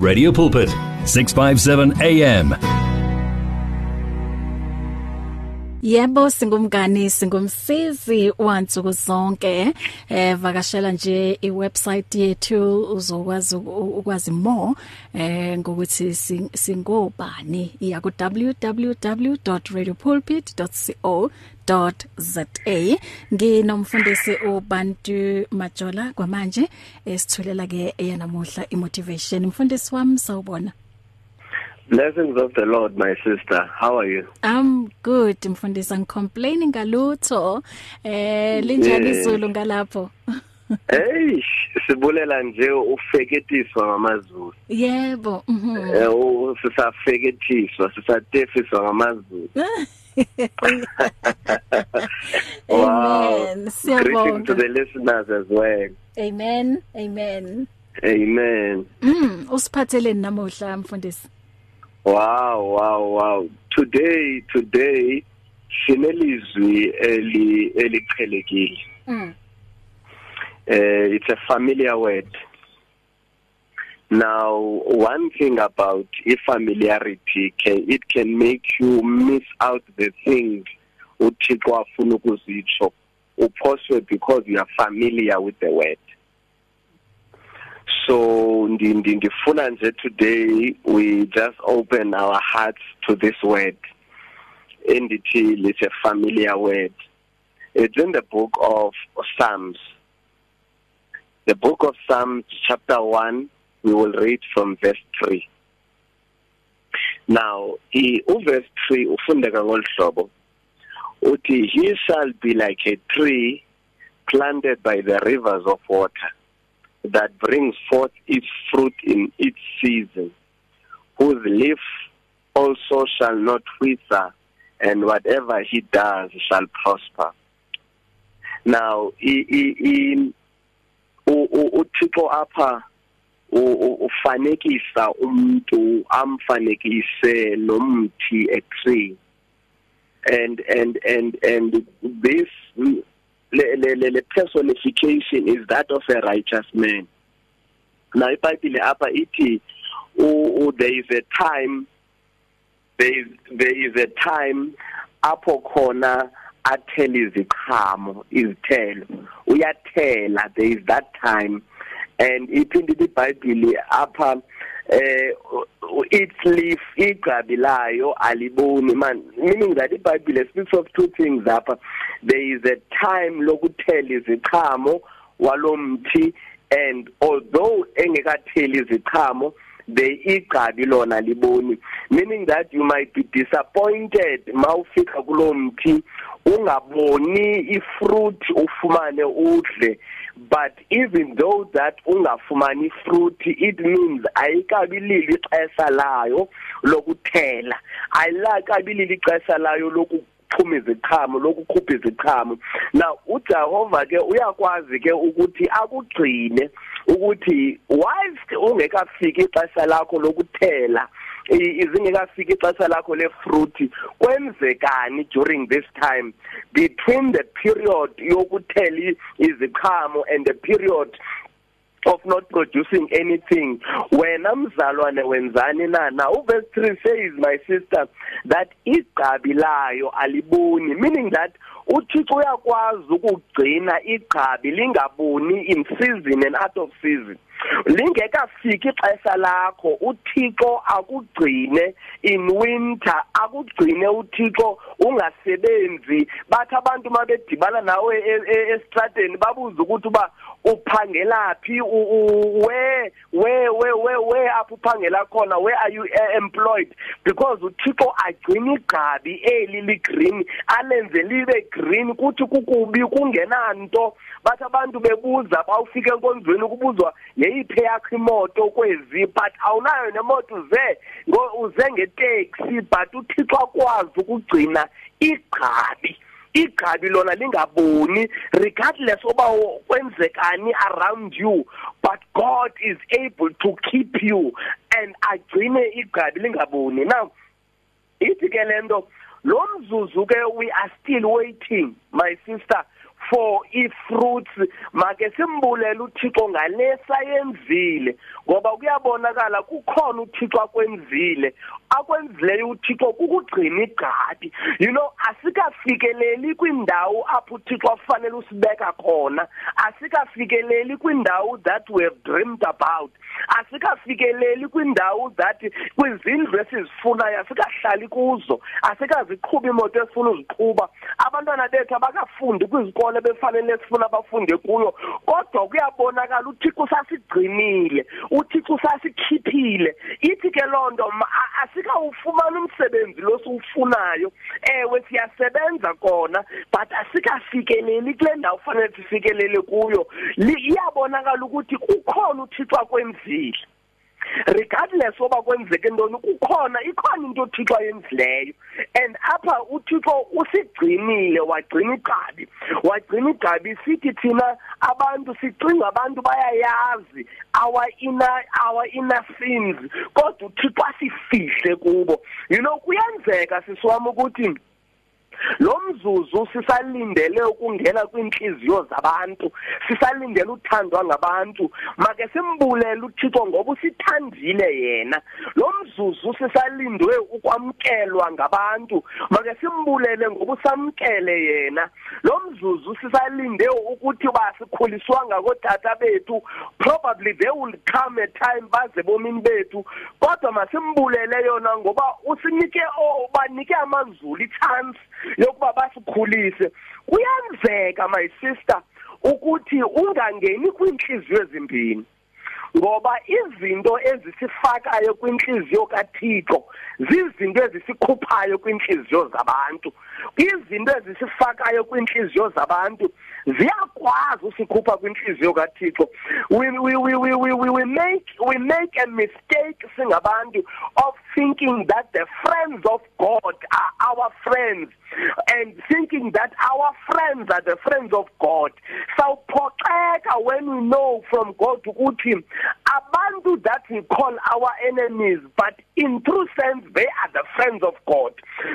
Radio Pulpit 657 AM Yebo singumngani singumsizi wansuku zonke. Eh vakashela nje iwebsite yethu uzokwazi ukwazi more eh ngokuthi singobani. Iya ku www.radiopulpit.co.za nginomfundisi uBantu Majola kwamanje esithulela ke yanamuhla imotivation mfundisi wami sawubona Blessings of the Lord my sister. How are you? I'm good mfundisi ngicomplaining ngalutho. Eh linjani izulu ngalapho? Hey, sibulela nje ufeketiswa ngamazulu. Yebo. Mhm. Eh sisafeketiswa, sisatefiswa ngamazulu. wow. Amen. Siyabonga. to the listeners as well. Amen. Amen. Amen. Mm, usiphatheleni namuhla mfundisi? Wow, wow, wow. Today, today sinelizwi eli eliqhelekile. Mm. Uh, it's a familiar word. Now, one thing about familiarity, can, it can make you miss out the things uThixo afuna ukuzitsho. Uphoswe because you are familiar with the word. so ngifuna nje today we just open our hearts to this word. Endithi it's a familiar word. It's in the book of Psalms. The book of Psalms chapter 1 we will read from verse 3 now i uverse 3 ufundeka ngolhlobo uthi he shall be like a tree planted by the rivers of water that brings forth its fruit in its season, whose leaf also shall not wither, and whatever he does shall prosper. Now, uThixo apha ufanekisa umuntu amfanekise nomthi a tree and and and and this le le le personification is that of a righteous man. Now iBhayibheli apha ithi there is a time there is there is a time apho khona athela iziqhamo izithelo. Uyathela there is that time and iphindile iBhayibheli apha eh its leaf igcabi layo aliboni man meaning that iBhayibheli speaks of two things apha. There is a time lokuthela iziqhamo walomthi and although engekatheli iziqhamo the igcabi lona liboni. Meaning that you might be disappointed mawufika kulomthi ungaboni ifruit ufumane udle. But even though that ungafumani fruit it means ayikabilili ixesha layo lokuthela. Ayilakabilili ixesha layo loku ukuphuma iziqhamo lokukhupha iziqhamo. Now uJehova ke uyakwazi ke ukuthi akugcine ukuthi whilst ungekafiki ixesha lakho lokuthela izingekafiki ixesha lakho lefruit kwenzekani during this time? Between the period yokuthela iziqhamo and the period of not producing anything wena mzalwane wenzani na? Now verse 3 says my sister that igqabi layo aliboni meaning that uThixo uyakwazi ukugcina igqabi lingaboni in season and out of season. Lingekafiki ixesha lakho uThixo akugcine in winter akugcine uThixo ungasebenzi. Bathi abantu mabedibana nawe estradeni babuza ukuthi uba uphangelaphi where where where where apho uphangela khona where are you uh, employed? Because uThixo agcina igqabi eli li green alenze libe green kuthi kukubi kungenanto. Bathi abantu bebuza bawufika enkonzweni kubuzwa yeyiphe yakho imoto kwezi? But awunayo nemoto uze uze ngeteksi but uThixo akwazi ukugcina igqabi. Igqabi lona lingaboni regardless oba kwenzekani around you but God is able to keep you and agcine igqabi lingaboni. Now ithi ke lento lo mzuzu ke we are still waiting my sister. For ifruits. Make simbulela uThixo ngalesa yenzile ngoba kuyabonakala kukhona uThixo akwenzile akwenzileyo uThixo kukugcina igadi. You know asikafikeleli kwindawo apho uThixo afanele usibeka khona. Asikafikeleli kwindawo that we have dreamed about. Asikafikeleli kwindawo that kwizindlu esizifunayo asikahlali kuzo. Asikaziqhuba imoto esifuna uziqhuba. Abantwana bethu abakafundi kwizikole befanele sifuna abafunde kuyo kodwa kuyabonakala uThixo sasigcinile uThixo sasikhiphile. Ithi ke lonto asikawufumana umsebenzi lo siwufunayo. Ewe siyasebenza kona but asikafikeleli kule ndawo fanele sifikelele kuyo. Iyabonakala ukuthi kukhona uThixo akwenzile. Regardless oba kwenzeke ntoni kukhona ikhona into uThixo ayenzileyo. And apha uThixo usigcinile wagcina igqabi. Wagcina igqabi sithi thina abantu sicinga abantu bayayazi our inner our inner sins. Kodwa uThixo asifihle kubo. You know kuyenzeka sisiwami ukuthi lo mzuzu sisalindele ukungena kwinhliziyo zabantu sisalindele uthandwa ngabantu make simbulele uThixo ngoba usithandile yena. Lo mzuzu sisalindwe ukwamkelwa ngabantu. Make simbulele ngoba usamkele yena. Lo mzuzu sisalinde ukuthi basikhuliswanga kotata bethu probably there will come a time baze bomini bethu. Kodwa masimbulele yona ngoba usinike banike amazulu ichance. Yokuba basikhulise. Kuyenzeka my sister ukuthi ungangeni kwinhliziyo ezimbini ngoba izinto ezisifakayo kwinhliziyo kaThixo zizinto ezisikhuphayo kwinhliziyo zabantu. Izinto ezisifakayo kwinhliziyo zabantu ziyakwazi usikhupha kwinhliziyo kaThixo. We we we we we we make we make a mistake singabantu of thinking that the friends of God are our friends and thinking that our friends are the friends of God. Sawuphoxeka when we know from God ukuthi abantu that we call our enemies but in true sense they are the friends of God.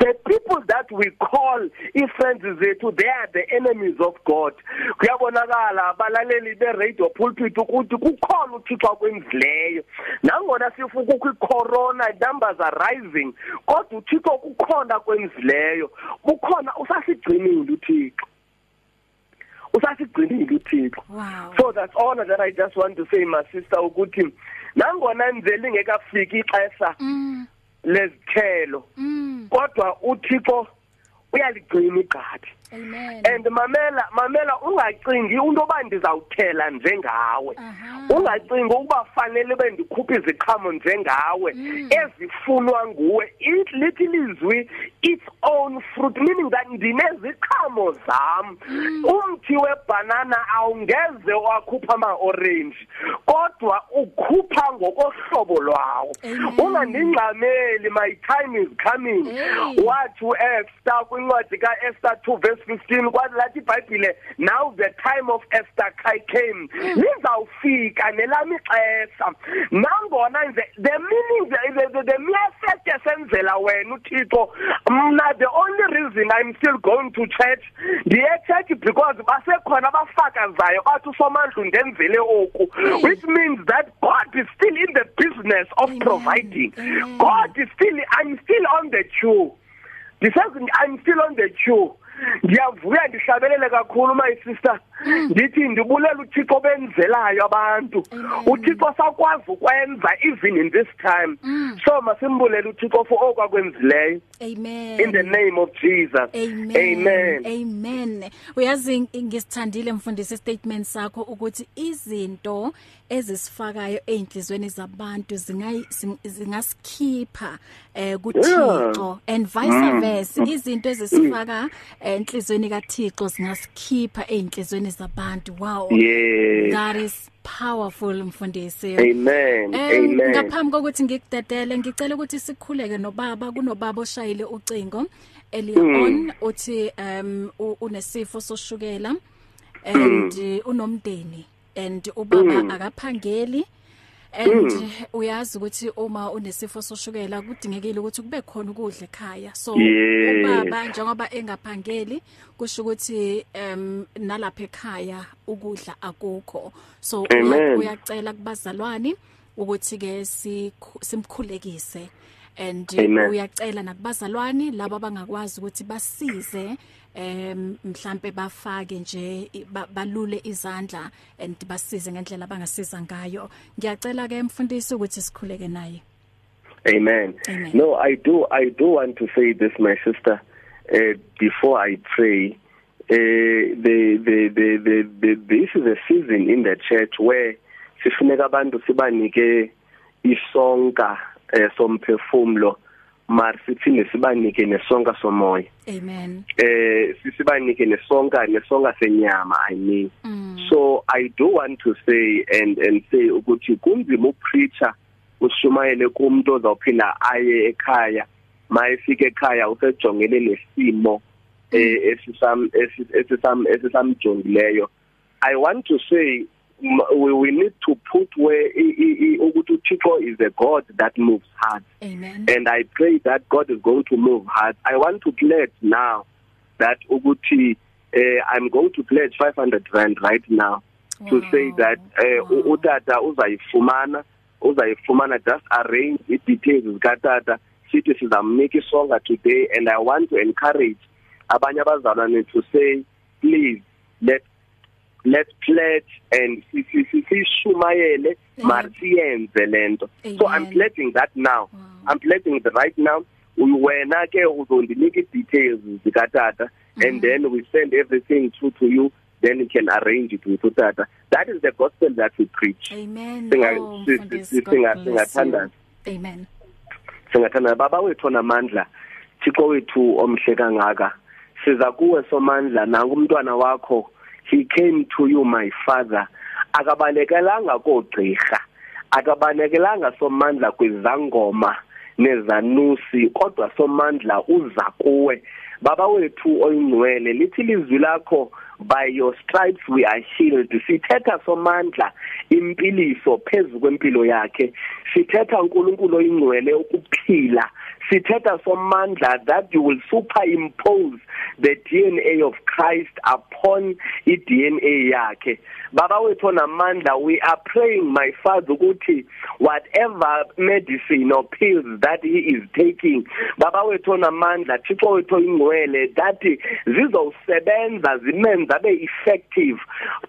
The people that we call i-friends zethu they are the enemies of God. Kuyabonakala abalaleli be-radio pulpit ukuthi kukhona uthixo akwenzileyo. Nangona sifuka ukho i-corona numbers are rising kodwa uthixo kukhona kwenzileyo bukhona usasigcinile uthixo. Usasigcinile uthixo. Wow. So that's all that i just want to say my sister ukuthi nangona nzeli ngekafiki ixesha mm. lezithelo mm. kodwa uthixo uyaligcina igadi. Amen. And mamela mamela ungacingi into oba ndizawuthela njengawe. Aha. ungacingi ukuba fanele bendikhuphe iziqhamo njengawe. Ezifunwa nguwe. It lithi lizwi its own fruit meaning that ndineziqhamo zam. Umthi webanana awungeze wakhupha ama-orange kodwa ukhupha ngokohlobo lwawo. Amen. ungandingxameli my time is coming. Hey. wathi uEsther kwincwadi kaEsther 2 verse 15 kwathi lathi iBhayibhile now the time of Esther came lizawufika nelami ixesha nangona nje the meaning the, the, the mere fact esenzela wena uThixo mna the only reason I'm still going to church ndiye church because basekhona abafakazayo bathi usomandla undenzele oku which means that God is still in the business of Amen. providing Amen. God is still I'm still on the queue ndisazi I'm still on the queue. Ndiyavuya ndihlabelele kakhulu my sister. Ndithi ndibulela uThixo benzelayo abantu. Amen. uThixo sakwazi ukwenza even in this time. So masimbulele uThixo for okwakwenzileyo. Amen. In the name of Jesus. Amen. amen. Amen. Uyazi ngisithandile mfundisi statement sakho ukuthi izinto ezisifakayo einhlizweni zabantu zingayi zing- zingasikhipha eh kuThixo and vice versa. Izinto ezisifaka enhlizweni kaThixo zingasikhipha einhlizweni zabantu. Wow. yes. That is powerful mfundisi. amen. Eh amen. ngaphambi kokuthi ngikudedele ngicela ukuthi sikhuleke nobaba kunobaba oshayile ucingo Elion uthi um unesifo soshukela and uh, unomndeni and ubaba akaphangeli. And uyazi ukuthi uma unesifo soshukela kudingekile ukuthi kube khona ukudla ekhaya. So ubaba njengoba engaphangeli kusho ukuthi em nalapha ekhaya ukudla akukho. So uyacela kubazalwane ukuthi ke simkhulekise. And uyacela nakubazalwane laba abangakwazi ukuthi basize em mhlambe bafake nje balule izandla and basize ngendlela abangasiza ngayo ngiyacela ke mfundisi ukuthi sikhuleke naye Amen. Amen. No, I do I do want to say this my sister uh, before I pray uh, the, the the the the this is a season in the church where sifuneka abantu sibanike isonka eh, somphefumulo mar siphinde sibanike nesonka somoya. Amen. Eh sisibanike nesonka nesonka senyama i mean. Mm. so i do want to say and and say ukuthi kunzima ukupreacher ushumayele kumuntu ozawuphinda aye ekhaya. Mayefika ekhaya usejongele lesimo eh esisam esisam esisamjongileyo i want to say we, we need to put where ukuthi uThixo is a God that moves hard amen and i pray that God is going to move hard i want to pledge now that ukuthi uh, i'm going to pledge 500 rand right now wow. to say that uh, wow. utata uzayifumana uzayifumana just arrange the details zikatata sithi sizamnika isonga today and i want to encourage abanye abazalwane to say please let let's pledge and sishumayele marsiyenze lento so i'm pledging that now. Wow. i'm pledging the right now. Wena ke uzondinika details zikatata mm -hmm. and then we send everything through to you. Then you can arrange it with utata. That is the gospel that we preach. Amen. Singa singathanda amen. Singathanda baba wethu namandla. Thixo wethu omhle kangaka. Siza kuwe somandla. Nangu umntwana wakho. He came to you my father. Akabalekelanga kogqirha akabalekelanga somandla kwizangoma nezanusi kodwa somandla uza kuwe. Baba wethu oyingcwele lithi lizwi lakho by your stripes we are healed. Sithetha somandla impiliso phezulu kwempilo yakhe. Sithetha uNkulunkulu oyingcwele ukuphila. Sithetha somandla that you will superimpose the DNA of Christ upon i DNA yakhe. Baba wethu namandla we are praying my father ukuthi whatever medicine or pills that he is taking baba wethu namandla thixo wethu ingcwele that zizowusebenza zimenza be effective?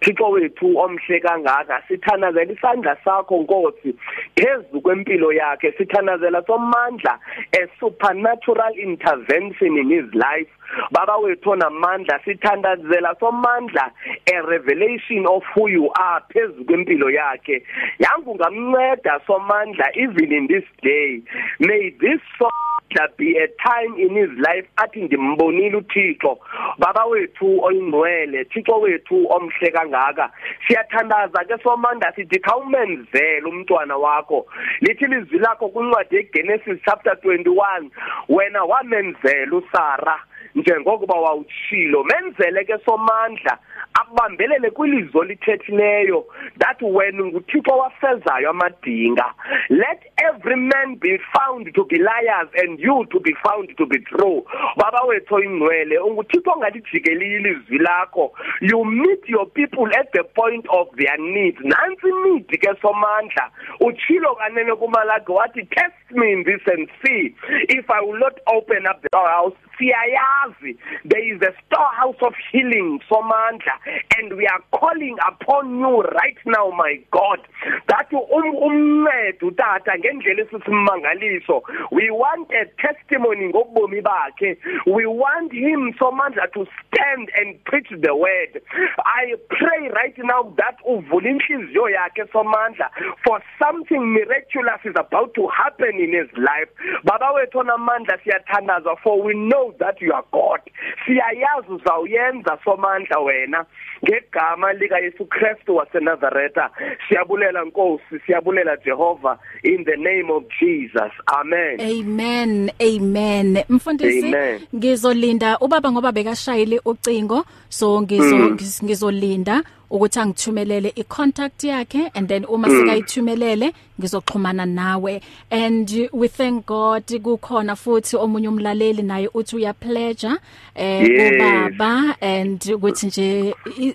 Thixo wethu omhle kangaka sithanazela isandla sakho nkosi. Phezulu kwempilo yakhe sithanazela somandla a supernatural intervention in his life. Baba wethu namandla sithandazela somandla a revelation of who you are phezulu kwempilo yakhe. Yangu ngamnceda somandla even in this day. May this so that be a time in his life athi ndimbonile uThixo baba wethu oyingcwele Thixo wethu omhle kangaka. Siyathandaza ke somanda sithi khawumenzele umntwana wakho. Lithi lizwi lakho kwincwadi yeGenesis chapter 21 wena wamenzela uSara njengokuba wawutshilo menzele ke somandla akubambelele kwilizwi lithethileyo that when nguThixo wafezayo amadinga let every man be found to be liars and you to be found to be true. Baba wethu ingcwele unguThixo ongalijikeli ilizwi lakho. You meet your people at the point of their needs nansi need ke somandla. Uchilo kanene kumalagi wathi test me in this and see. If i will not open up the house siyayazi. There is a storehouse of healing somandla. And we are calling upon you right now my god. That umncede utata ngendlela esisimangaliso. We want a testimony ngokubomi bakhe. We want him somandla to stand and preach the word. I pray right now that uvula inhliziyo yakhe somandla for something miraculous is about to happen in his life. Baba wethu onamandla siyathandaza for we know that you are god. Siyayazi uzawuyenza somandla wena. Ngegama lika Yesu Kristu waseNazaretha. Siyabulela Nkosi siyabulela Jehova in the name of Jesus. Amen. Amen amen. Mfundisi ngizolinda ubaba ngoba bekashayile ucingo so ngizo mm. ngizolinda. Ukuthi angithumelele icontact yakhe and then uma mm. sikayithumelele ngizoxhumana nawe. And we thank God kukhona futhi omunye umlaleli naye uthi uya pledge eh ubaba and ukuthi nje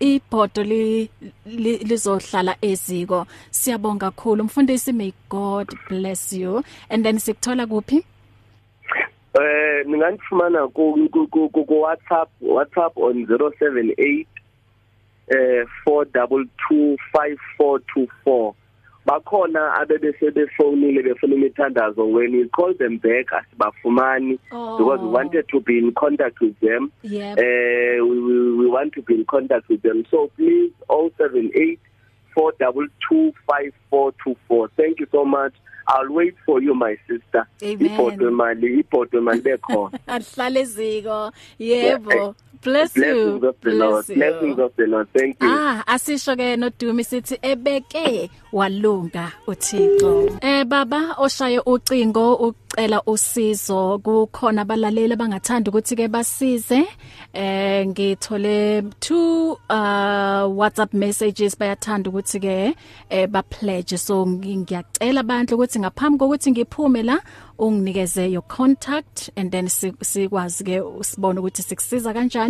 ibhodo li lizohlala eziko. Siyabonga kakhulu. Mfundisi may God bless you. And then sikuthola kuphi? Eh ningandifumana ku ku WhatsApp WhatsApp on 078 eh 4225424 bakhona abebese befonile befuna imithandazo when you call them back asibafumani oh. because we wanted to be in contact with them. Yep. uh, we, we we want to be in contact with them. So please 078 4225424 thank you so much. I'll wait for you my sister. Ibhodwe mali ibhodwe mali bekhona. Ahlale eziko yebo. Bless you. Blessings of the Lord. Blessings of the Lord. Thank you. Ah asisho ke nodumi sithi ebeke walunga uThixo. Eh baba oshaye ucingo ucela usizo kukhona abalaleli abangathanda ukuthi ke basize. Eh ngithole two uh WhatsApp messages bayathanda ukuthi ke eh ba pledge so ngiyacela abantu ukuthi ngaphambi kokuthi ngiphume la unginikeze your contact and then sikwazi ke usibone ukuthi sikusiza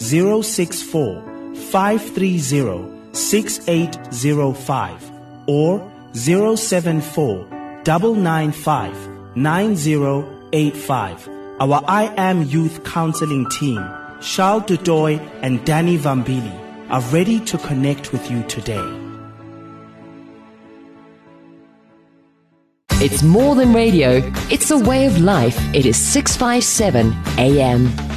064 530 6805 or 074 995 9085. Our I Am Youth Counseling team, Charles Dudoy and Danny Vambili, are ready to connect with you today. It's more than radio, it's a way of life. It is 657 AM.